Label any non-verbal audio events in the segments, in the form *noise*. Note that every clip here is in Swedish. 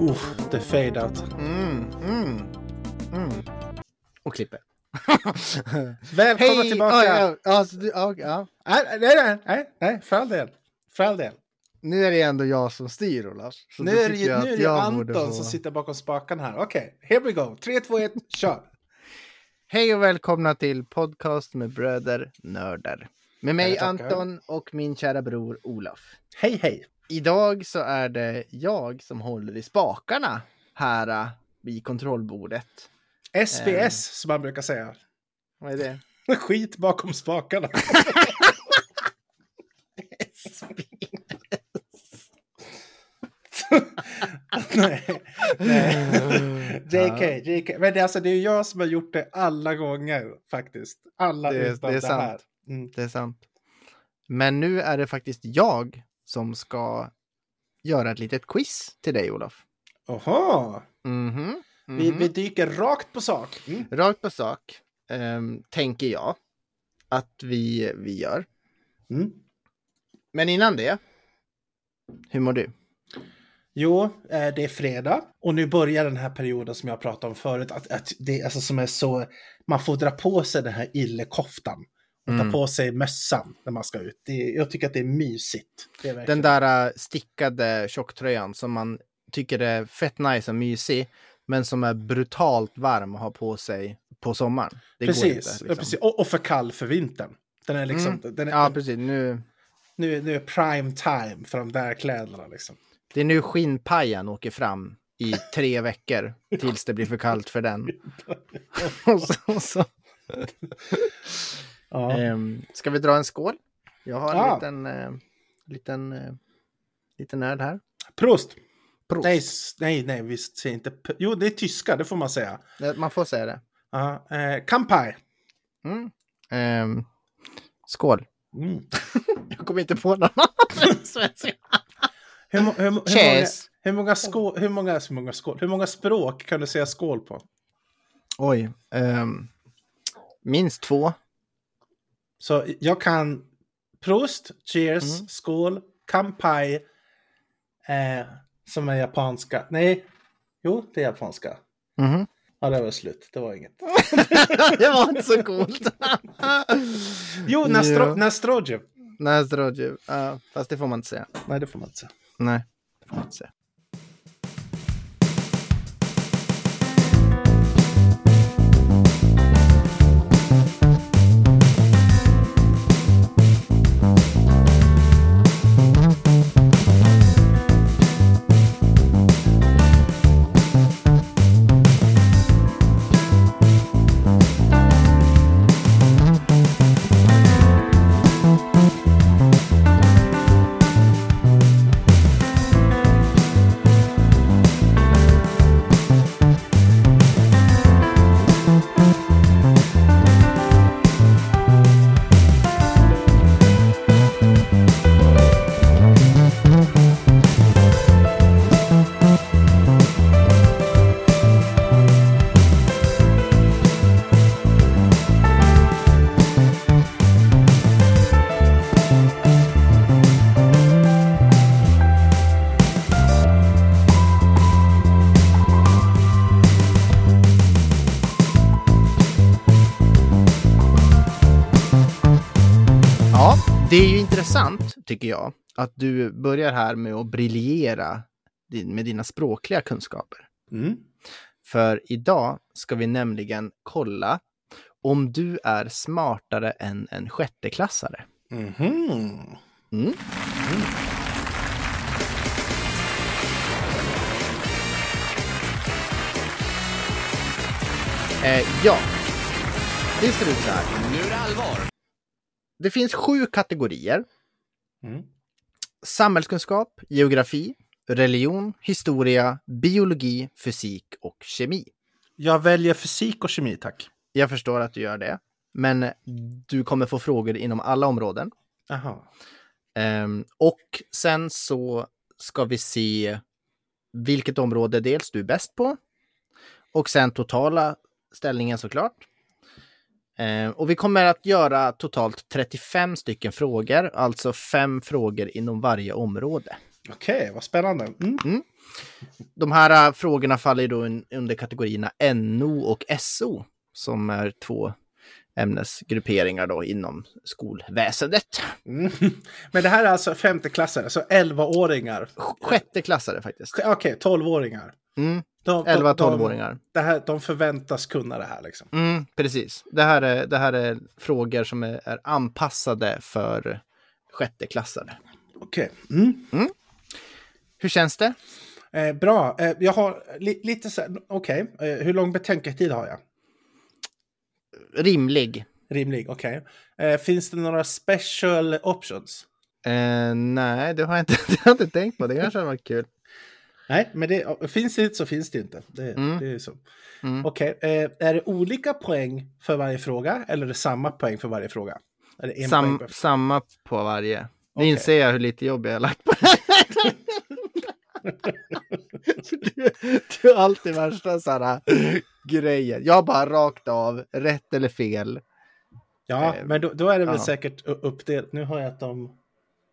Uh, det är klipper. *laughs* Välkomna tillbaka! Ja, ja, ja, alltså, du, ja, ja. Nej, nej, nej, nej, för all del. För all del. Nu är det ändå jag som styr, Olaf. Nu är det, nu är det Anton som sitter bakom spakarna här. Okej, here we go. 3, 2, 1, kör! Hej och välkomna till podcast med bröder nördar. Med mig. Anton och min kära bror Olof. Hej, hej! Idag så är det jag som håller i spakarna här äh, vid kontrollbordet. SBS, Ehm. som man brukar säga. Vad är det? *laughs* Skit bakom spakarna. nej, nej. *laughs* JK, JK. Men det, är alltså, det är jag som har gjort det alla gånger faktiskt. Alla Det utom det är det sant. här. Mm. Det är sant. Men nu är det faktiskt jag som ska göra ett litet quiz till dig Olof. Oho, Mhm. vi, mhm. vi dyker rakt på sak. Mm. Rakt på sak, ehm, tänker jag att vi, vi gör. Mm. Men innan det, hur mår du? Jo, eh, det är fredag och nu börjar den här perioden som jag pratade om förut. Att, att det alltså som är så, man får dra på sig den här illekoftan och Mm. ta på sig mössan när man ska ut. Det, jag tycker att det är mysigt. Det är Den där äh, stickade tjocktröjan som man tycker är fett nice och mysig, men som är brutalt varm att ha på sig på sommaren. Det precis, inte, ja, liksom. precis. Och, och för kall för vintern. Den är liksom, Mm. den är, Ja, precis. Nu, nu, nu är prime time för de där kläderna liksom. det är nu skinnpajan åker fram i tre veckor *laughs* tills det blir för kallt för den. *laughs* och så, och så. Ja. Ehm, ska vi dra en skål? Jag har en Ja. liten, eh, liten, eh, liten nörd här. Prost! Prost. Nej, nej, nej, visst säger inte... Jo, det är tyska, det får man säga. Eh, Man får säga det. Ja, eh, Kampai. Mm. Ehm, skål. Mm. *laughs* Jag kommer inte på någon annan. Hur, hur, hur, många, hur, många skål, hur, många, hur, många skål, hur många språk kan du säga skål på? Oj. ehm, minst två. Så jag kan Prost, Cheers, Mm. skål, Kampai, eh, som är japanska. Nej, jo, det är japanska. Mhm. Ja, det var slut. Det var inget. *laughs* det var inte så coolt. *laughs* Jo, Nastro. Nastrojev. Nazdrodjev. Ja, fast det får man inte säga. Nej, det får man inte säga. Nej, det får man inte säga. Intressant tycker jag att du börjar här med att briljera din- med dina språkliga kunskaper. Mm. För idag ska vi nämligen kolla om du är smartare än en sjätteklassare. Mhm. Mm. Eh, ja, det ser ut så här. Nu är det allvar. Det finns sju kategorier. Mm. Samhällskunskap, geografi, religion, historia, biologi, fysik och kemi. Jag väljer fysik och kemi, tack. Jag förstår att du gör det. Men du kommer få frågor inom alla områden. Jaha. Ehm, och sen så ska vi se vilket område dels du är bäst på. Och sen totala ställningen såklart. Ehm, och vi kommer att göra totalt 35 stycken frågor, alltså fem frågor inom varje område. Okej, vad spännande. Mm. De här äh, frågorna faller då un- under kategorierna NO och SO som är två ämnesgrupperingar då inom skolväsendet. Mm. *laughs* Men det här är alltså femteklassare, alltså 11-åringar. Sjätteklassare faktiskt. Okej, 12-åringar. Mm, De, de- 11-12-åringar. De, här, de förväntas kunna det här liksom. Mm, precis. Det här, är, det här är frågor som är, är anpassade för sjätteklassare. Okej. Mm. Hur känns det? Eh, bra. Eh, jag har li, lite så okej. Eh, hur lång betänketid har jag? Rimlig? Rimlig, okej. Eh, finns det några special options? Eh, nej, det har jag, inte, *laughs* det har jag inte tänkt på. Det kanske hade varit kul. Nej, men det, finns det inte så finns det inte. Det, Mm. det är så. Mm. Okej, eh, är det olika poäng för varje fråga eller är det samma poäng för varje fråga? Det Sam, poäng samma på varje. Nu Okej. inser jag hur lite jobb jag har lagt på du, du har alltid värsta sådana grejer. Jag bara rakt av, rätt eller fel. Ja, eh, men då, då är det väl ja. säkert uppdelat. Nu har jag att de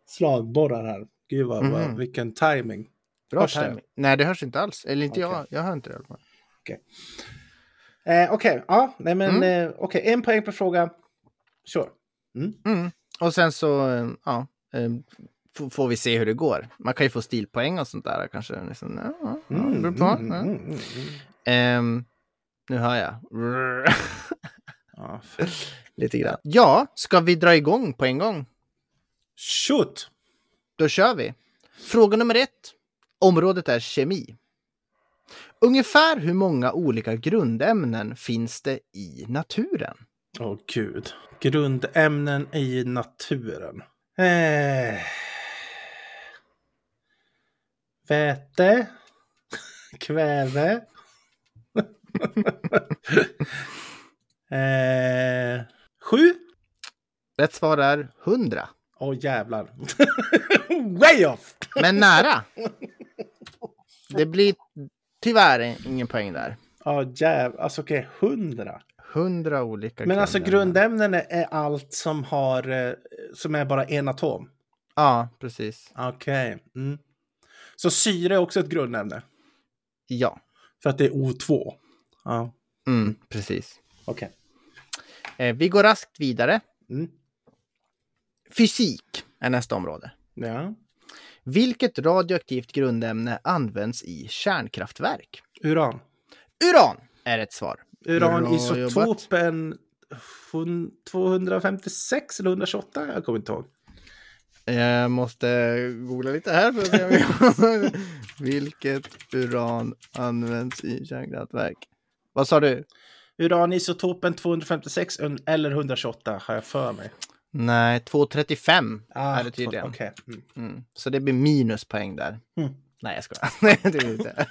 slagborrar här. Gud vad, vad, Mhm. vilken timing. Bra Hörs det? Nej, det hörs inte alls. Eller inte Okej. jag. Jag hör inte det i alla fall. Eh, Okej, ja, nej men Mm. eh, okej, en poäng per fråga. Sure. Mm. Och sen så, eh, ja, eh, får vi se hur det går. Man kan ju få stilpoäng och sånt där kanske. Liksom, ja, ja, på. mm, mm, mm, mm. Ehm, nu hör jag. *laughs* Lite grann. Ja, ska vi dra igång på en gång? Shoot! Då kör vi. Fråga nummer ett. Området är kemi. Ungefär hur många olika grundämnen finns det i naturen? Åh gud. Grundämnen i naturen. Eh. Väte. *laughs* Kväve. *laughs* eh. Sju. Rätt svar är 100. Åh jävlar. *laughs* Way off! Men nära. Det blir tyvärr ingen poäng där. Ja jävlar. Alltså okej, hundra. 100 olika Men alltså grundämnen. är- allt som har, eh, som är bara en atom. Ja, precis. Okej. Mm. Så syre är också ett grundämne. Ja, För att det är O2. Ja, mm, precis. okej. Eh, vi går raskt vidare. Mm. Fysik är nästa område. Ja. Vilket radioaktivt grundämne används i kärnkraftverk? Uran. Uran är ett svar. Uran Bra isotopen hun- 256 eller 128? Jag kommer inte ihåg. Jag måste googla lite här för att se. *laughs* Vilket uran används i kärnkraftverk? Vad sa du? Uran isotopen 256 un- eller 128 har jag för mig. Nej, 235 Ah, är det tydligen. Okej. Mm. Mm. Så det blir minuspoäng där. Mm. Nej, jag skojar. *laughs* Det inte.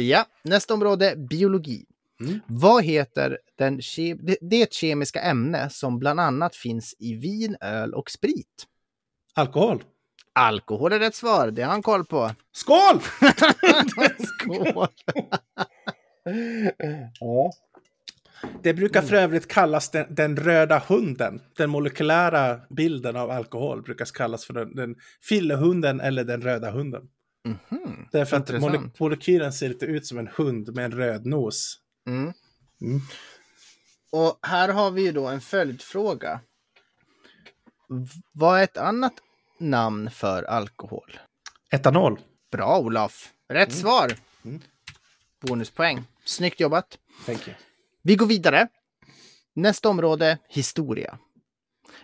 Ja, nästa område, biologi. Mm. Vad heter den ke- det, det kemiska ämne som bland annat finns i vin, öl och sprit. Alkohol. Alkohol är rätt svar, det har han koll på. Skål! *laughs* *laughs* Skål! Ja. Det brukar för övrigt kallas den, den röda hunden. Den molekylära bilden av alkohol brukar kallas för den, den fillehunden eller den röda hunden. Mhm, Därför att mole, molekylen ser lite ut som en hund med en röd nos. Mm. Mm. Och här har vi ju då en följdfråga. Vad är ett annat namn för alkohol? Etanol. Bra Olof! Rätt svar! Mm. Bonuspoäng. Snyggt jobbat! Thank you. Vi går vidare. Nästa område, historia.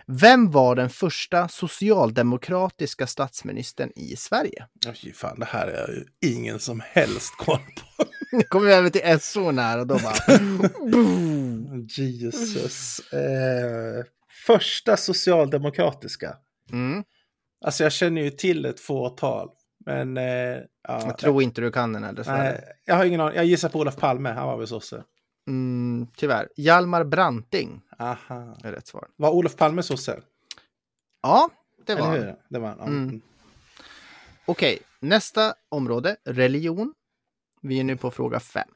Vem var den första socialdemokratiska statsministern i Sverige? Oj, fan, det här är ju ingen som helst koll på. Nu kommer vi över till SO här och då bara... *laughs* Jesus. Eh, första socialdemokratiska. Mm. Alltså jag känner ju till ett fåtal. Men eh, ja, Jag tror inte du kan den här dessvärre. nej, jag har ingen aning. Jag gissar på Olof Palme. Han var väl sosse. Mm, tyvärr. Hjalmar Branting Aha. är rätt svar. Var Olof Palme sosse? Ja, det var han. hur? Det var han. ja. Mm. Okej, nästa område, religion. Vi är nu på fråga fem.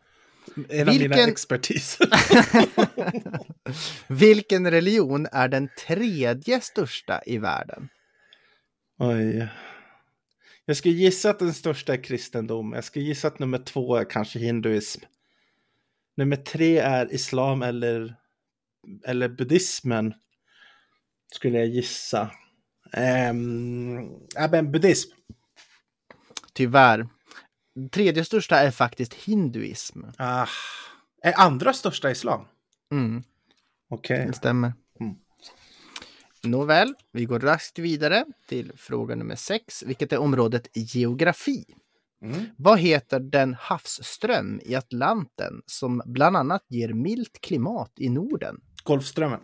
En av mina Vilken- expertis. *laughs* Vilken religion är den tredje största i världen? Oj. Jag ska gissa att den största är kristendom. Jag ska gissa att nummer två är kanske hinduism. Nummer tre är islam eller, eller buddhismen. Skulle jag gissa. Um, ja, men buddhism. Tyvärr. Tredje största är faktiskt hinduism. Ah. Är andra största islam? Mm, Okej. det stämmer. Mm. Nåväl, vi går raskt vidare till fråga nummer sex, vilket är området geografi. Mm. Vad heter den havsström i Atlanten som bland annat ger milt klimat i Norden? Golfströmmen.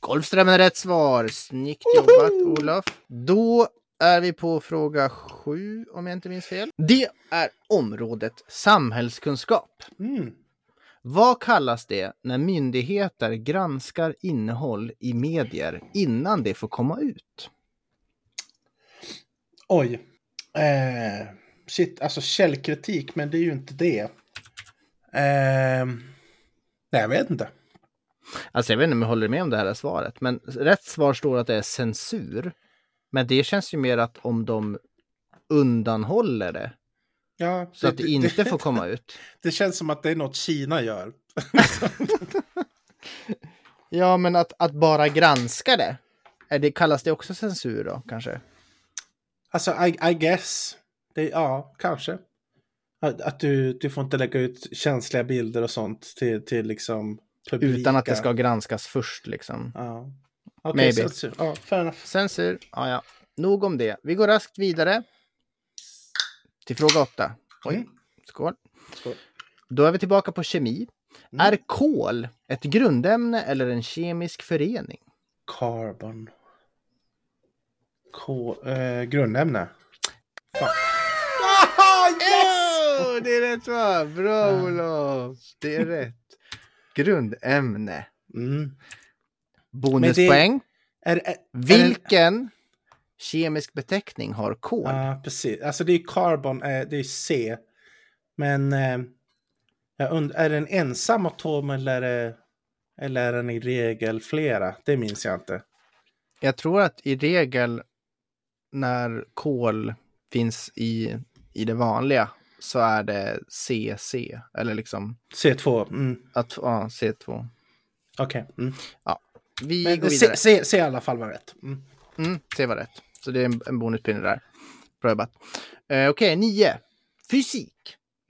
Golfströmmen är rätt svar. Snyggt jobbat Olof. Då är vi på fråga sju om jag inte minns fel. Det är området samhällskunskap. Mm. Vad kallas det när myndigheter granskar innehåll i medier innan det får komma ut? Oj. Eh, shit, alltså källkritik, men det är ju inte det. Eh, nej, jag vet inte. Alltså jag vet inte om jag håller med om det här svaret, men rätt svar står att det är censur. Men det känns ju mer att om de undanhåller det Ja, så att det inte får komma ut. *laughs* Det känns som att det är något Kina gör. *laughs* Ja, men att, att bara granska det. Är det. Kallas det också censur då, kanske? Alltså, I, I guess. Det, ja, kanske. Att, att du, du får inte lägga ut känsliga bilder och sånt till, till liksom publika. Utan att det ska granskas först liksom. Ja. Okej, Maybe. censur. Ja, fair enough. Censur, ja ja. Nog om det. Vi går raskt vidare. Till fråga åtta. Oj, Mm. skål. Skål. Då är vi tillbaka på kemi. Mm. Är kol ett grundämne eller en kemisk förening? Carbon. K, eh, grundämne. Fan. Oh, det är rätt svar! Bra Olof! Det är rätt. Grundämne. Mm. Bonuspoäng. Är, är, är det- Vilken kemisk beteckning har kol? Ja, precis. Alltså det är carbon, eh, det är C. Men eh, är det en ensam atom eller, är det- eller är den i regel flera? Det minns jag inte. Jag tror att i regel när kol finns i, i det vanliga så är det CC eller liksom C2. Mm. att, ja, C2. Okej. Mm. Vi Men går vidare. C, C i alla fall var rätt. Mm. Mm, C var rätt. Så det är en, en bonuspinne där. Bra jobbat. Eh, Okej, nio. Fysik.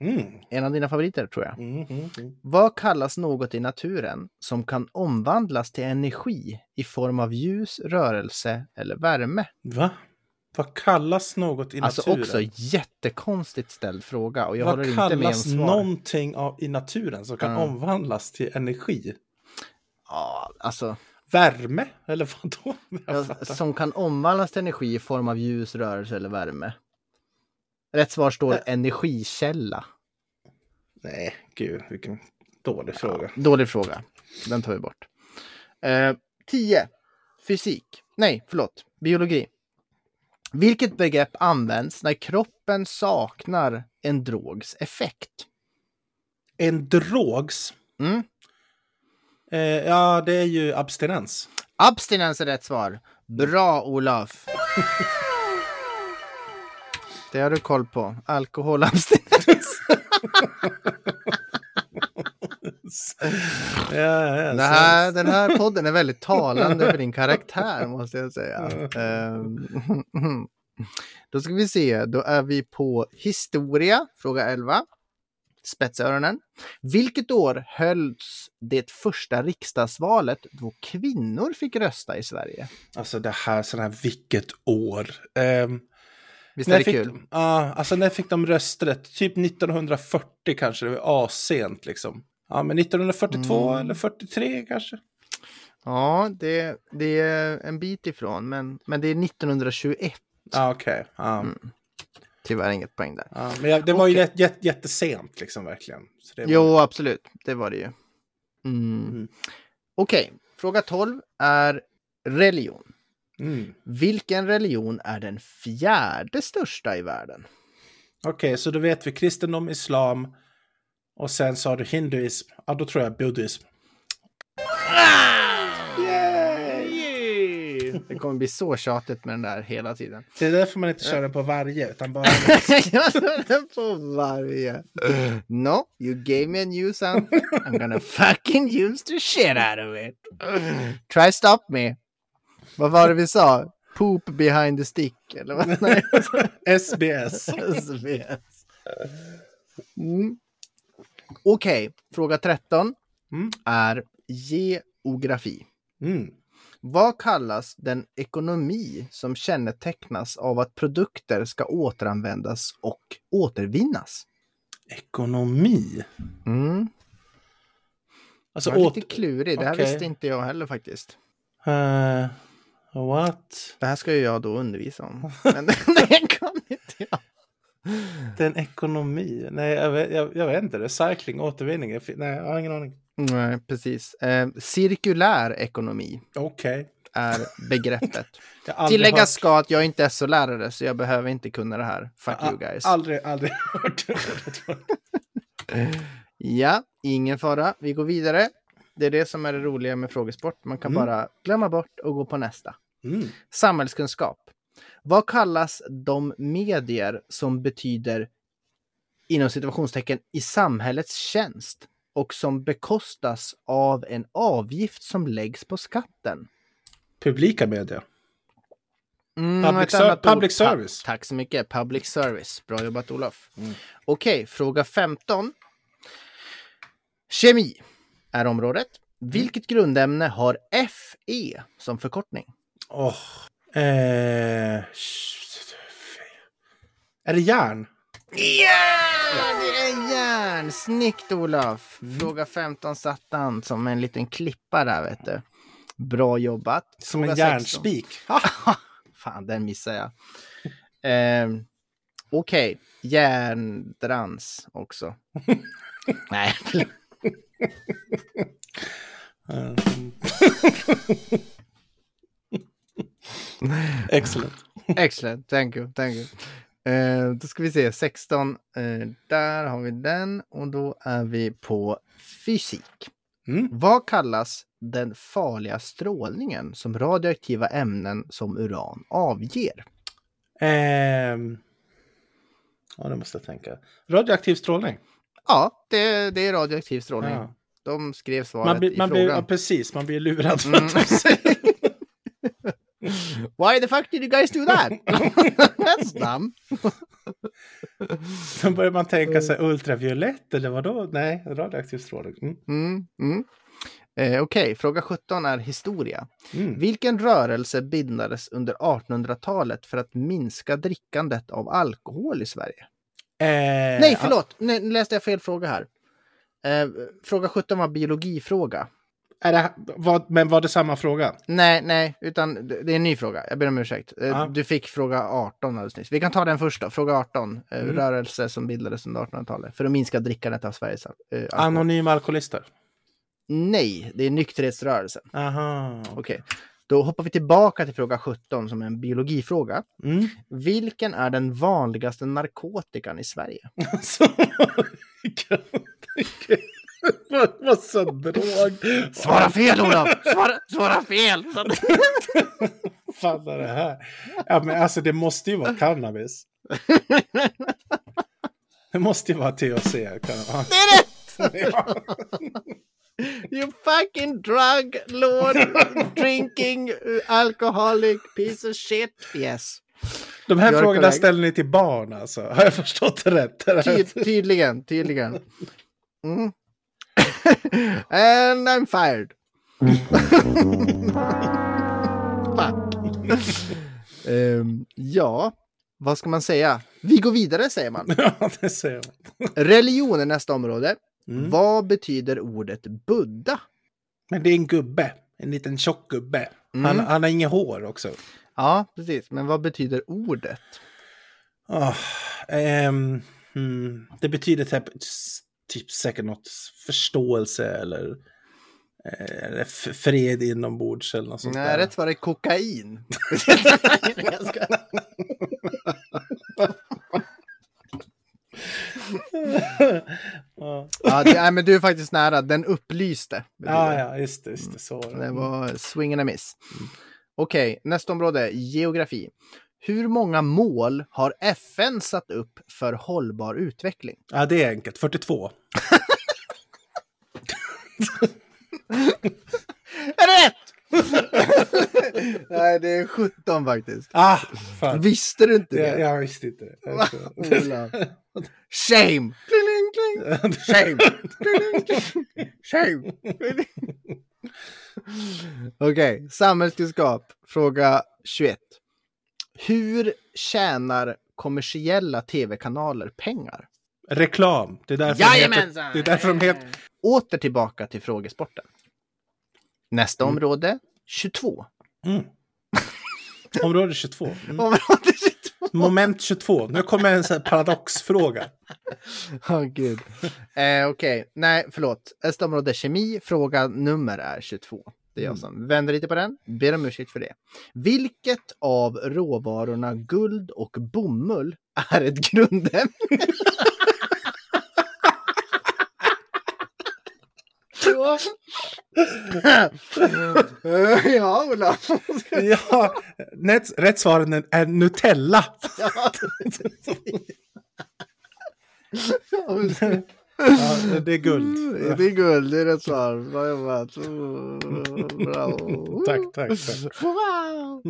Mm. En av dina favoriter tror jag. Mm, mm, mm. Vad kallas något i naturen som kan omvandlas till energi i form av ljus, rörelse eller värme? Va? Vad kallas något i Alltså naturen? också jättekonstigt ställd fråga och jag Vad håller inte med om kallas svar. någonting av, i naturen som kan Ja. omvandlas till energi? Ja, alltså Värme? Eller *laughs* vadå? Ja, som kan omvandlas till energi i form av ljus, rörelse eller värme. Rätt svar står Ä- energikälla. Nej, gud, vilken dålig fråga. Dålig fråga. Den tar vi bort. Eh, 10. Fysik. Nej, förlåt. Biologi. Vilket begrepp används när kroppen saknar en drogs effekt? En drogs? Mm. Eh, ja, det är ju abstinens. Abstinens är rätt svar. Bra Olof! *laughs* Det har du koll på. Alkoholabstinens. *laughs* ja, ja, Det här, den här podden är väldigt talande för din karaktär måste jag säga. Ehm, *laughs* Då ska vi se, då är vi på historia, fråga 11. Spetsöronen. Vilket år hölls det första riksdagsvalet då kvinnor fick rösta i Sverige? Alltså det här, sån här vilket år. Um, Visst är det fick, kul? Ja, alltså när fick de rösträtt? Typ 1940 kanske, det var assent liksom. Ja, men 1942 Mm. eller 43 kanske? Ja, det, det är en bit ifrån, men, men det är 1921. Ja, okej. Ja. Mm. tyvärr inget poäng där. Ja, men jag, det var ju Okej. jätte, jätte, jättesent liksom verkligen. Var... Jo, absolut. Det var det ju. Mm. Mm. Okej, fråga 12 är religion. Mm. Vilken religion är den fjärde största i världen? Okej, så då vet vi kristendom, islam och sen sa du hinduism. Ja, då tror jag buddhism. Yay! Det kommer bli så tjatigt med den där hela tiden. Det är därför man inte kör den på varje, utan bara... *laughs* Jag kör den på varje. No, you gave me a new sound. I'm gonna fucking use the shit out of it. Try stop me. Vad var det vi sa? Poop behind the stick, eller vad? *laughs* SBS. SBS. Mm. Okej, fråga 13 Mm. är geografi. Mm. Vad kallas den ekonomi som kännetecknas av att produkter ska återanvändas och återvinnas? Ekonomi. Mm. Alltså, Det åt... lite klurig, det här visste inte jag heller faktiskt. Eh, what? Det här ska ju jag då undervisa om. *laughs* Men *laughs* det kan inte jag. Den ekonomi? Nej, jag vet, jag, jag vet inte. Recycling, återvinning. Nej, jag har ingen aning. Nej, precis. Eh, cirkulär ekonomi Okej. är begreppet. *laughs* Jag Tilläggas hört- ska att jag inte är så lärare så jag behöver inte kunna det här. Fuck a- you guys. Aldrig, aldrig *laughs* hört. *laughs* Ja, ingen fara. Vi går vidare. Det är det som är det roliga med frågesport. Man kan Mm. bara glömma bort och gå på nästa. Mm. Samhällskunskap. Vad kallas de medier som betyder inom situationstecken i samhällets tjänst och som bekostas av en avgift som läggs på skatten? Publika medier. Mm, Public ser- public Ta- service. tack så mycket. Public service. Bra jobbat Olof. Mm. Okej, fråga 15. Kemi är området. Mm. Vilket grundämne har Fe som förkortning? Åh. Eh, är det järn? Ja, det är järn! Snyggt Olof! Fråga 15 satt han som en liten klippa där vet du. Bra jobbat. Som Fråga en 16. järnspik. *laughs* Fan, den missade jag. Ehm, Okej, järndrans också. *laughs* Nej. *laughs* *laughs* Excellent. excellent. Thank you, thank you. Eh, då ska vi se, 16. eh, där har vi den och då är vi på fysik. Mm. Vad kallas den farliga strålningen som radioaktiva ämnen som uran avger? Ehm. Ja, det måste jag tänka. Radioaktiv strålning. Ja, det, det är radioaktiv strålning. Ja. De skrev svaret Man, blir, i man blir, frågan. ja, precis, man blir lurad. För Mm. *laughs* att de säger- Why the fuck did you guys do that? *laughs* That's dumb. Då börjar man tänka sig ultraviolett eller vadå? Nej, radioaktiv strålning. Mm. Mm, mm. Eh, Okej, fråga 17 är historia. Mm. Vilken rörelse bildades under 1800-talet för att minska drickandet av alkohol i Sverige? Eh, Nej, förlåt! Nej, nu läste jag fel fråga här. Eh, fråga 17 var biologifråga. Är det, vad, men var det samma fråga? Nej, nej, utan det är en ny fråga. Jag ber om ursäkt. Ja. Du fick fråga 18 alldeles nyss. Vi kan ta den först då. Fråga 18. Eh, Mm. Rörelse som bildades under 1800-talet för att minska drickandet av Sveriges eh, alkohol. Anonyma alkoholister. Nej, det är nykterhetsrörelsen. Aha. Okej, då hoppar vi tillbaka till fråga 17 som är en biologifråga. Mm. Vilken är den vanligaste narkotikan i Sverige? *laughs* *laughs* *laughs* Massa drog. Svara fel Olof! Svara, svara fel! *laughs* Fan är det här? Ja, men alltså det måste ju vara cannabis. Det måste ju vara THC. Det är rätt! Ja. *laughs* You fucking drug lord drinking alcoholic piece of shit. Yes. De här frågorna korrekt. ställer ni till barn alltså. Har jag förstått det rätt? Ty- tydligen, tydligen. Mm. *laughs* And I'm fired. *laughs* Fuck. Ehm, ja, vad ska man säga? Vi går vidare säger man. *laughs* Ja, det säger man. Religion är nästa område. Mm. Vad betyder ordet Buddha? Men det är en gubbe. En liten tjock gubbe. Mm. Han, han har inget hår också. Ja, precis. Men vad betyder ordet? Ah, ehm, mm, det betyder typ, typ säkert något förståelse eller, eh, fred inombords eller något sånt Nej, där. rätt svar är kokain. *laughs* Ja. det, nej, men du är faktiskt nära. Den upplyste. ja, ja, just det. Just det så. var det. Det var swing and a miss. Okej, nästa område. Geografi. Hur många mål har FN satt upp för hållbar utveckling? Ja, det är enkelt. 42. *laughs* Är det rätt? *laughs* Nej, det är 17 faktiskt. Ah, fan. Visste du inte Jag, det? jag visste inte det. Shame! Kling, kling. Shame! Kling, kling. Shame! *laughs* Okej, samhällskunskap. Fråga 21. Hur tjänar kommersiella tv-kanaler pengar? Reklam. Det är därför de heter... Det är därför de heter... Åter tillbaka till frågesporten. Nästa Mm. område, 22. *laughs* Mm. Område 22. Mm. Område 22. Moment 22. Nu kommer en sån paradoxfråga. *laughs* Åh gud. Eh, Okej, nej förlåt. Nästa område kemi, fråga nummer är 22. Det är jag Mm. som vänder lite på den. Ber om ursäkt för det. Vilket av råvarorna guld och bomull är ett grundämne? *laughs* ja, Ola. Ja, rätt, rätt svar är- är Nutella. Ja, *laughs* det är guld. Det är guld, det är rätt svar. Bra jobbat. *laughs* Bravo. Tack, tack. tack. Wow!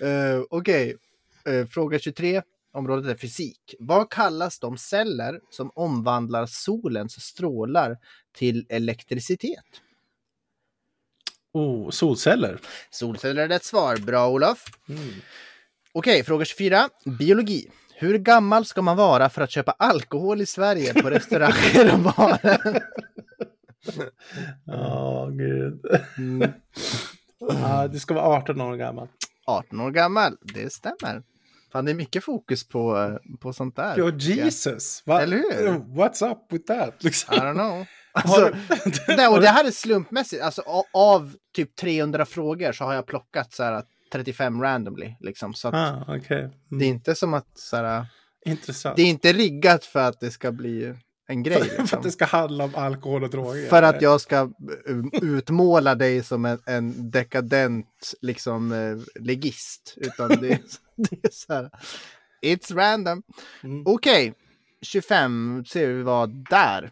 Eh, Okej, Eh, fråga 23. Området är fysik. Vad kallas de celler som omvandlar solens strålar till elektricitet? Oh, solceller. Solceller är rätt svar. Bra Olof. Mm. Okej, fråga 24. Biologi. Hur gammal ska man vara för att köpa alkohol i Sverige på restauranger och barer? *laughs* Ja, gud. Mm. Ja, det ska vara 18 år gammal. 18 år gammal, det stämmer. Fan, det är mycket fokus på, på sånt där. Jo, Jesus. Va? Eller hur? What's up with that? Liksom. I don't know. *laughs* Alltså, du- det, och det här är slumpmässigt. Alltså, av typ 300 frågor så har jag plockat så här 35 randomly. Liksom. Så Ah, okej. det är Mm. inte som att så här, Intressant. det är inte riggat för att det ska bli en grej. för, för Liksom. att det ska handla om alkohol och droger. För att jag ska eh, utmåla dig som en, en dekadent liksom eh, legist. Utan det, är- *laughs* det är så här. It's random. Mm. Okej, 25 ser vi vad där.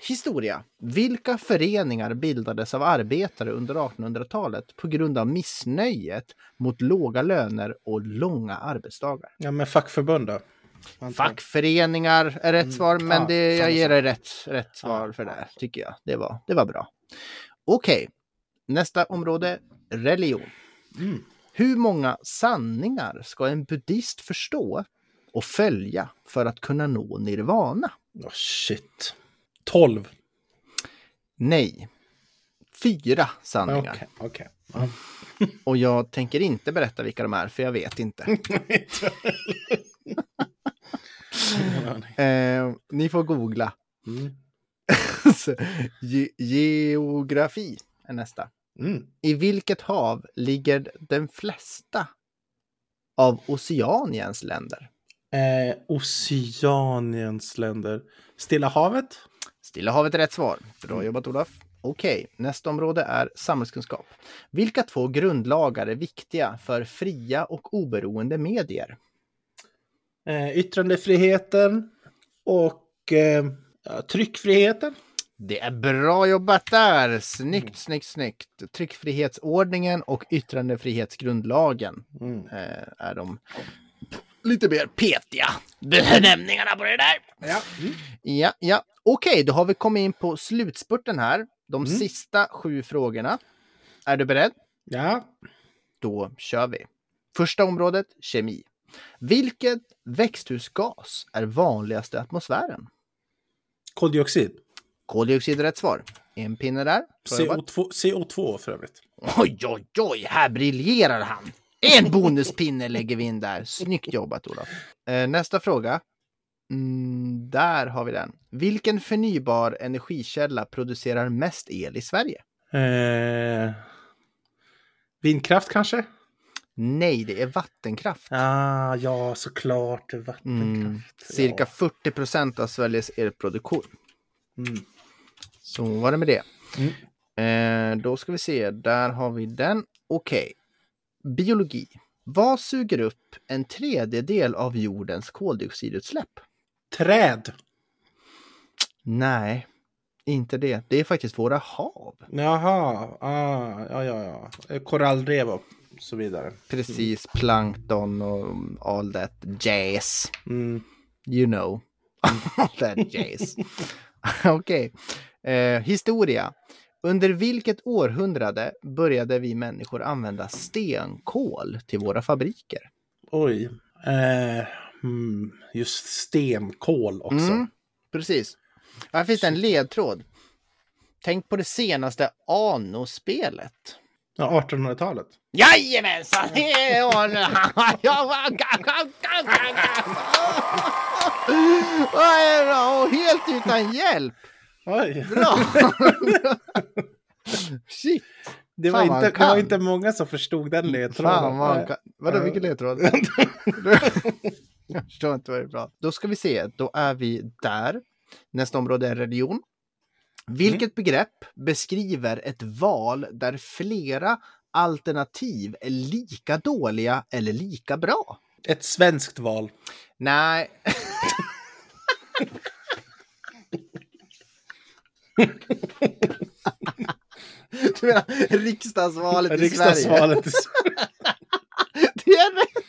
Historia. Vilka föreningar bildades av arbetare under 1800-talet på grund av missnöjet mot låga löner och långa arbetsdagar? Ja, men fackförbund då? Fackföreningar är rätt Mm. svar, men Ja, det, jag ger dig rätt, rätt svar Ja, för det, tycker jag. Det var, det var bra. Okej, nästa område, religion. Mm. Hur många sanningar ska en buddhist förstå och följa för att kunna nå nirvana? Oh, shit. 12. Nej. Fyra sanningar. Okej, okej. Ja. Och jag tänker inte berätta vilka de är, för jag vet inte. *laughs* *laughs* eh, ni får googla. Mm. *laughs* Ge- geografi är nästa. Mm. I vilket hav ligger den flesta av Oceaniens länder? Eh, Oceaniens länder. Stilla havet? Stilla havet är rätt svar. Bra jobbat Olof. Okej, nästa område är samhällskunskap. Vilka två grundlagar är viktiga för fria och oberoende medier? Eh, yttrandefriheten och eh, tryckfriheten. Det är bra jobbat där! Snyggt, snyggt, snyggt. Tryckfrihetsordningen och yttrandefrihetsgrundlagen Mm. eh, är de lite mer petiga benämningarna på det där. Ja. Mm. Ja, ja. Okej, då har vi kommit in på slutspurten här. De Mm. sista sju frågorna. Är du beredd? ja. Då kör vi. Första området, kemi. Vilket växthusgas är vanligast i atmosfären? Koldioxid. Koldioxid är rätt svar. En pinne där. Bra jobbat. CO2, CO2 för övrigt. Oj, oj, oj, här briljerar han. En bonuspinne lägger vi in där. Snyggt jobbat Olof. Eh, nästa fråga. Mm, där har vi den. Vilken förnybar energikälla producerar mest el i Sverige? Eh, vindkraft kanske? Nej, det är vattenkraft. Ah, ja, såklart. Vattenkraft. Mm, cirka 40 procent av Sveriges elproduktion. Mm. Så var det med det. Mm. Eh, då ska vi se, där har vi den. Okej. Biologi. Vad suger upp en tredjedel av jordens koldioxidutsläpp? Träd. Nej, inte det. Det är faktiskt våra hav. Jaha, ah, ja, ja, ja. Korallrev och så vidare. Precis, plankton och all that jazz. Mm. You know. *laughs* All that jazz. *laughs* Okej. Eh, historia. Under vilket århundrade började vi människor använda stenkol till våra fabriker? Oj. Eh, mm, just stenkol också. Mm, precis. Här finns det en ledtråd. Tänk på det senaste Ano-spelet. Ja, 1800-talet. Jajamensan! det är Ano. *laughs* Helt utan hjälp! Oj. Bra! *laughs* Shit! Det var, Fan, inte, det var inte många som förstod den ledtråden. Fan vad han kan. Vadå, vilken ledtråd? *laughs* Jag förstår inte vad det är bra. Då ska vi se, då är vi där. Nästa område är religion. Vilket begrepp beskriver ett val där flera alternativ är lika dåliga eller lika bra? Ett svenskt val. Nej. *laughs* Du menar riksdagsvalet i? Riksdagsvalet. i Sverige. *laughs* Det är rätt!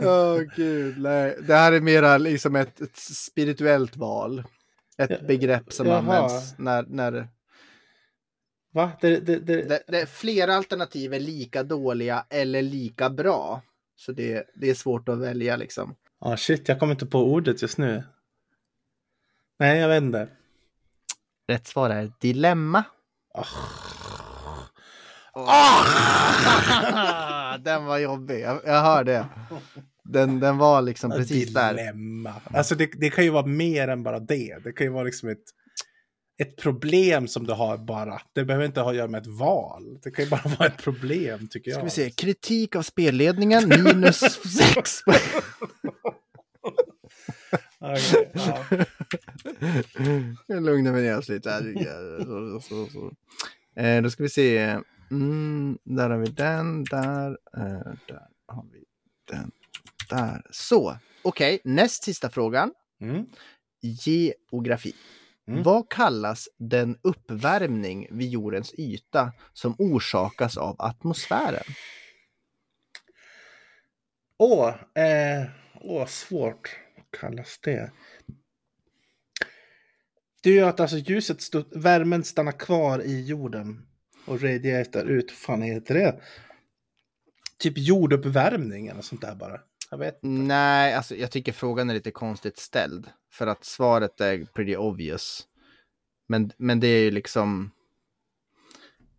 Åh gud, nej. Det här är mera liksom ett, ett spirituellt val. Ett begrepp som jaha. används när, när Va? Det, det, det, det, det, flera alternativ är lika dåliga eller lika bra. Så det, det är svårt att välja liksom. Ah, shit, jag kommer inte på ordet just nu. Nej, jag vet inte. Rätt svar är dilemma. Ah. *laughs* den var jobbig, jag, jag hör det. Den, den var liksom precis där. Dilemma. Alltså det, det kan ju vara mer än bara det. Det kan ju vara liksom ett, ett problem som du har bara. Det behöver inte ha att göra med ett val. Det kan ju bara vara ett problem tycker jag. Ska vi se, kritik av spelledningen, minus *laughs* sex. Okej, ja. Jag lugnar mig ner oss lite. Så, så, så. Eh, då ska vi se. Mm, där har vi den, där, eh, där har vi den, där. Så, okej, näst sista frågan. Mm. Geografi. Mm. Vad kallas den uppvärmning vid jordens yta som orsakas av atmosfären? Åh, eh, åh, svårt. Vad kallas det? Det är ju att alltså ljuset, stå, värmen stannar kvar i jorden och radiatar ut. Fan heter det? Typ jorduppvärmning eller sånt där bara. Jag vet inte. Nej, alltså jag tycker frågan är lite konstigt ställd. För att svaret är pretty obvious. Men, men det är ju liksom...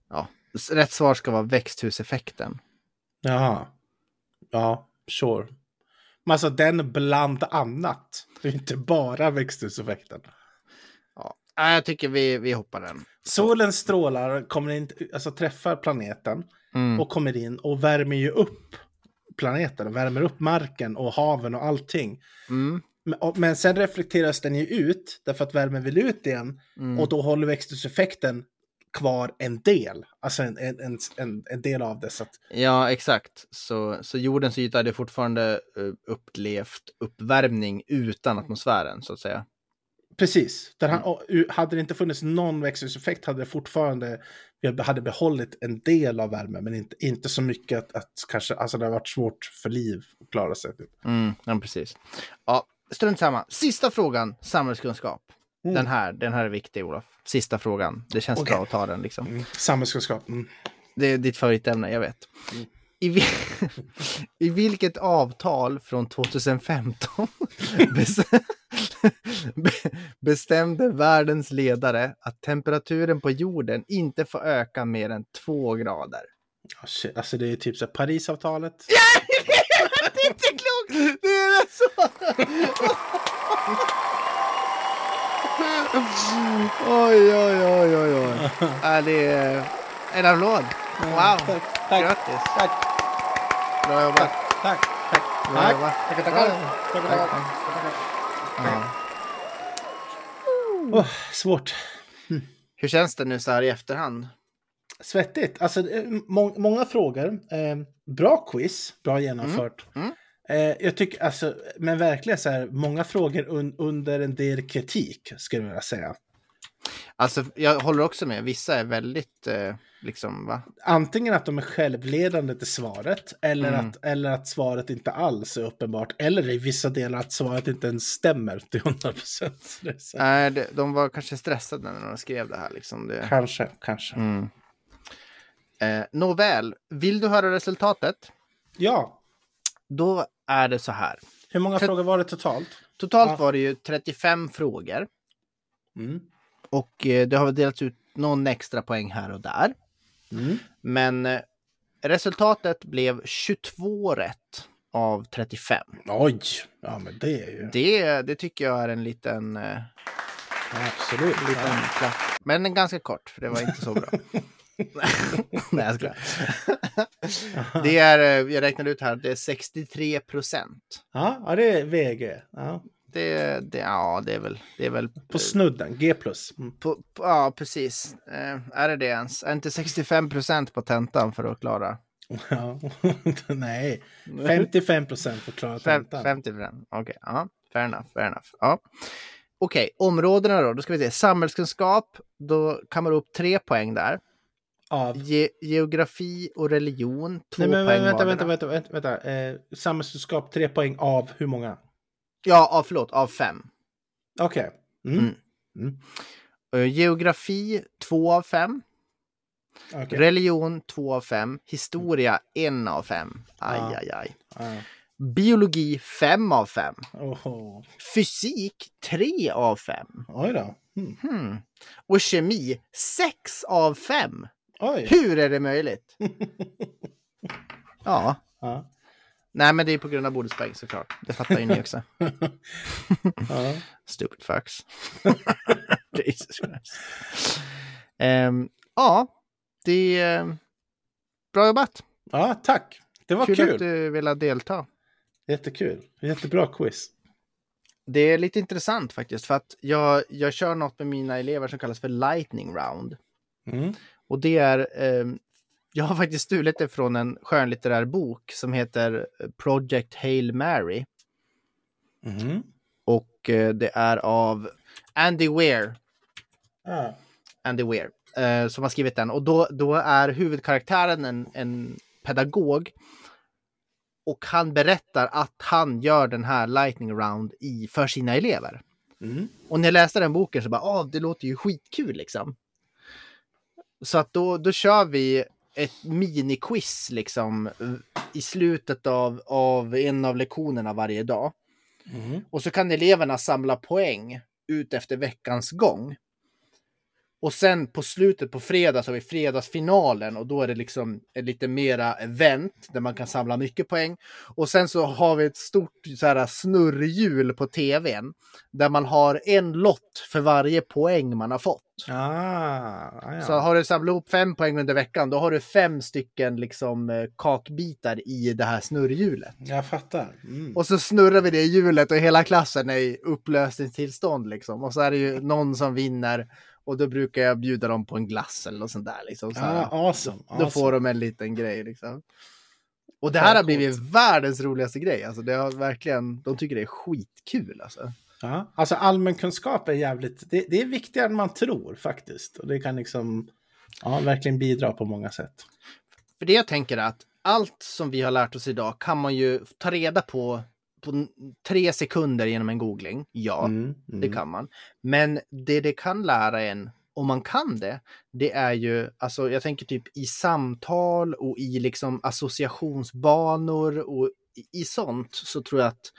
Ja, rätt svar ska vara växthuseffekten. Jaha. Ja, sure. Men alltså den bland annat. Det är inte bara växthuseffekten. Ja, jag tycker vi, vi hoppar den. Solens strålar kommer in, alltså träffar planeten Mm. och kommer in och värmer ju upp planeten, värmer upp marken och haven och allting. Mm. Men, och- men sen reflekteras den ju ut därför att värmen vill ut igen Mm. och då håller växthuseffekten kvar en del, alltså en, en, en, en, del av det. Så att, Ja, exakt. Så, så jordens yta hade fortfarande uh, upplevt uppvärmning utan atmosfären, så att säga. Precis, där han, u- hade det inte funnits någon växthuseffekt hade det fortfarande, vi hade behållit en del av värmen men inte, inte så mycket att, att kanske, alltså det har varit svårt för liv att klara sig. Typ. Mm, ja, precis. Ja, strunt samma. Sista frågan, samhällskunskap. Mm. Den här, den här är viktig, Olof. Sista frågan. Det känns Okej. bra att ta den liksom. Mm. Samhällskunskap. Mm. Det är ditt favoritämne, jag vet. Mm. I, vi... *laughs* I vilket avtal från 2015 *laughs* bes... Be- *laughs* bestämde världens ledare att temperaturen på jorden inte får öka mer än två grader. Ja, shit, Alltså det är typ så Parisavtalet. *laughs* det är inte klokt! Det är det så! *laughs* oj, oj, oj, oj, oj. Ja, det är en applåd. Wow, Tack, tack, grattis. tack, Bra jobbat. tack, tack. Bra Tack. jobbat. Tackar, tackar. Tackar, tackar. Ja. Åh, svårt. Hur känns det nu så här i efterhand? Svettigt. Alltså, är må många frågor. Eh, bra quiz, bra genomfört. Mm. Eh, jag tycker alltså, men verkligen så här, många frågor un under en del kritik, skulle jag vilja säga. Alltså, jag håller också med. Vissa är väldigt, eh, liksom, va? Antingen att de är självledande till svaret, eller, Mm. att, eller att svaret inte alls är uppenbart, eller i vissa delar att svaret inte ens stämmer till 100 procent. *laughs* Nej, det- de var kanske stressade när de skrev det här, liksom. Det... Kanske, kanske. Mm. Eh, nåväl, vill du höra resultatet? Ja, Då är det så här. hur många frågor var det totalt? Totalt Ja. var det ju 35 frågor Mm. och eh, det har delats ut någon extra poäng här och där. Mm. Men eh, resultatet blev 22 rätt av 35. Oj, ja men det är ju... Det, det tycker jag är en liten, eh, Absolut. liten klapp. Men en ganska kort, för det var inte så bra. *laughs* Nej, jag skojar. *laughs* Det är, eh, jag räknade ut här, det är 63 procent. Ja, ja, det är VG. Ja. Det, det, ja, det är väl, det är väl På snudden, G plus. Mm. På, på, ja, precis. Eh, är det det ens? Är inte 65 procent på tentan för att klara? Ja. *laughs* Nej, 55 procent för att klara tentan. 50 procent. Okej, ja. Fair enough, fair enough. Ja. Okej, områdena då. Då ska vi se. Samhällskunskap, då kan man upp tre poäng där. Av. Ge, geografi och religion, två Nej, men poäng vänta, vänta, vänta, vänta, vänta. Eh, samhällskunskap, tre poäng av hur många? Ja, av, förlåt, av fem. Okej. Mm. Mm. Mm. Eh, Geografi, två av fem. Okej. Religion, två av fem. Historia, en av fem. Aj, Ja. aj, aj. Ja. Biologi, fem av fem. Oho. Fysik 3 av 5. Oj då. Mm. Hmm. Och kemi 6 av 5. Oj. Hur är det möjligt? *laughs* ja, Ja. Nej men det är på grund av bonuspoäng såklart. Det fattar ju ni också. *laughs* Ja. Stupid fucks. *laughs* Jesus Christ. Ehm, ja, det är bra jobbat. ja, tack. Det var Kul, kul. att du ville delta. Jättekul. Jättebra quiz. Det är lite intressant faktiskt för att jag, jag kör något med mina elever som kallas för lightning round. Mm. Och det är, eh, jag har faktiskt stulit det från en skönlitterär bok som heter Project Hail Mary. Mm. Och eh, det är av Andy Weir, Ja. Andy Weir eh, som har skrivit den. Och då, då är huvudkaraktären en, en pedagog. Och han berättar att han gör den här lightning round i, för sina elever. Mm. Och när jag läste den boken så bara, ah, det låter ju skitkul liksom. Så att då, då kör vi ett miniquiz liksom i slutet av, av en av lektionerna varje dag. Mm. Och så kan eleverna samla poäng ut efter veckans gång. Och sen på slutet på fredag så har vi fredagsfinalen och då är det liksom lite mera event där man kan samla mycket poäng. Och sen så har vi ett stort så här, snurrhjul på tvn där man har en lott för varje poäng man har fått. Ah, ja. Så har du samlat ihop fem poäng under veckan, då har du fem stycken liksom eh, kakbitar i det här snurrhjulet. Jag fattar. Mm. Och så snurrar vi det hjulet och hela klassen är i upplösningstillstånd liksom. Och så är det ju någon som vinner och då brukar jag bjuda dem på en glass eller något sånt där liksom. Så ah, awesome. Då awesome. får de en liten grej liksom. Och det här har blivit världens roligaste grej. Alltså det har verkligen, de tycker det är skitkul alltså. Ja, alltså allmänkunskap är jävligt, det, det är viktigare än man tror faktiskt. Och det kan liksom, ja, verkligen bidra på många sätt. För det jag tänker är att allt som vi har lärt oss idag kan man ju ta reda på på tre sekunder genom en googling. Ja, Mm, mm. det kan man. Men det det kan lära en, om man kan det, det är ju, alltså jag tänker typ i samtal och i liksom associationsbanor och i, i sånt så tror jag att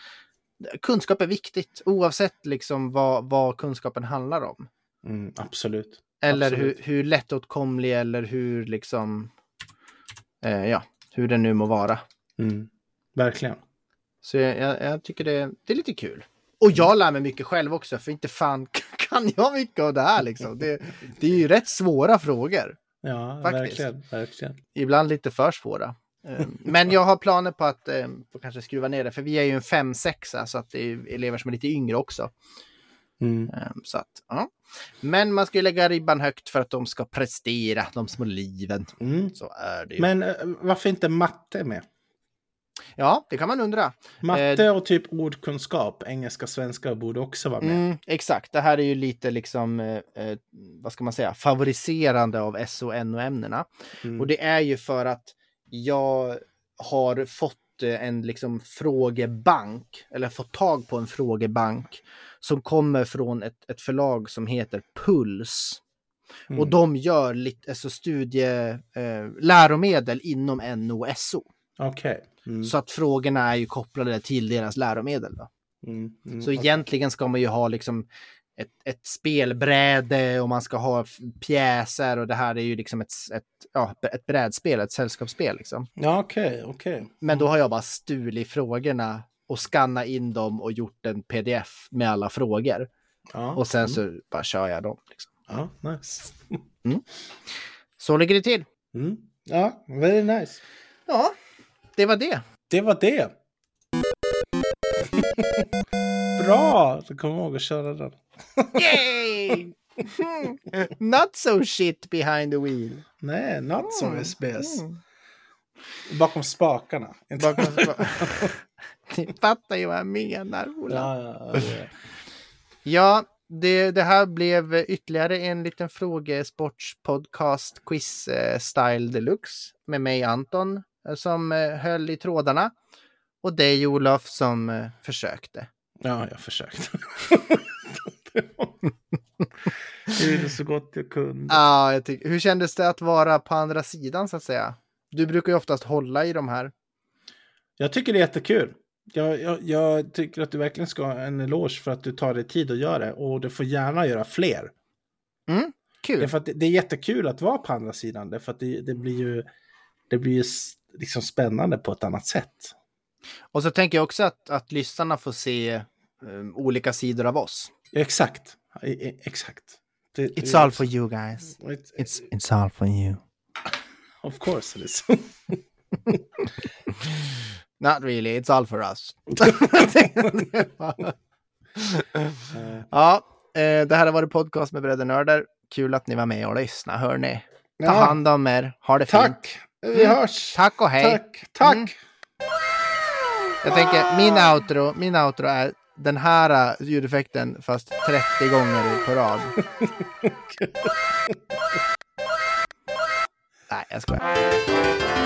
kunskap är viktigt oavsett liksom vad, vad kunskapen handlar om. Mm, absolut. Eller hur, Absolut. hur lättåtkomlig eller hur liksom, eh, ja, hur den nu må vara. Mm, verkligen. Så jag, jag, tycker det, det är lite kul. Och jag lär mig mycket själv också, för inte fan *laughs* kan jag mycket av det här liksom. Det, det är ju *laughs* rätt svåra frågor. Ja, Faktiskt. verkligen. verkligen. Ibland lite för svåra. Eh, Men jag har planer på att eh, få kanske skruva ner det, för vi är ju en 5-6 så att det är elever som är lite yngre också. Mm. Eh, Så att, ja. Men man ska ju lägga ribban högt för att de ska prestera, de små liven. Mm. Så är det ju. Men eh, varför inte matte med? Ja, det kan man undra. Matte och typ ordkunskap, engelska, svenska borde också vara med. Mm, exakt, det här är ju lite liksom, eh, eh, vad ska man säga, favoriserande av SO och NO-ämnena. Mm. Och det är ju för att jag har fått eh, en liksom frågebank, eller fått tag på en frågebank som kommer från ett, ett förlag som heter Puls. Mm. Och de gör lite, alltså studie, eh, läromedel inom NO och SO. Okej. Mm. Så att frågorna är ju kopplade till deras läromedel. Då. Mm. Mm. Så okej. egentligen ska man ju ha liksom ett, ett spelbräde och man ska ha pjäser och det här är ju liksom ett, ett, ja, ett brädspel, ett sällskapsspel. Liksom. Ja, okej, okej. Men då har jag bara stulit frågorna och skannat in dem och gjort en pdf med alla frågor. Ja. Och sen så bara kör jag dem. Liksom. Ja, nice. Så ligger det till. Mm. Ja, very nice. Ja, det var det. Det var det. *laughs* Bra! Du kommer ihåg att köra den. *laughs* Yay! *laughs* Not so shit behind the wheel. Nej, not so Mm. SBS. Mm. Bakom spakarna. Bakom spa- Ni fattar ju vad jag menar, Ola. ja, ja, ja. Ja, det, det här blev ytterligare en liten frågesportspodcast quiz eh, style deluxe med mig Anton som eh, höll i trådarna och dig Olof som eh, försökte. ja, jag försökte. jag *laughs* gjorde så gott jag kunde. Ja, jag tycker, hur kändes det att vara på andra sidan så att säga? Du brukar ju oftast hålla i de här. Jag tycker det är jättekul. Jag, jag, jag tycker att du verkligen ska ha en eloge för att du tar dig tid att göra det. Och du får gärna göra fler. Kul. Därför att det, det är jättekul att vara på andra sidan. Därför att det, det blir ju, det blir ju liksom spännande på ett annat sätt. Och så tänker jag också att, att lyssnarna får se eh, olika sidor av oss. Ja, exakt. Exakt. Det, It's all for you guys. It's, It's, it's all for you. *laughs* Of course it is. *laughs* Not really, it's all for us. *laughs* ja, eh, det här har varit podcast med Bröder Nörder. Kul att ni var med och lyssnade, hörni. Ta Ja. hand om er, ha det fint. Tack! Vi Mm. hörs! Tack och hej. Tack! Tack! Mm. Jag tänker, min outro, min outro är den här uh, ljudeffekten fast 30 gånger på rad. *laughs* Nej, jag skojar.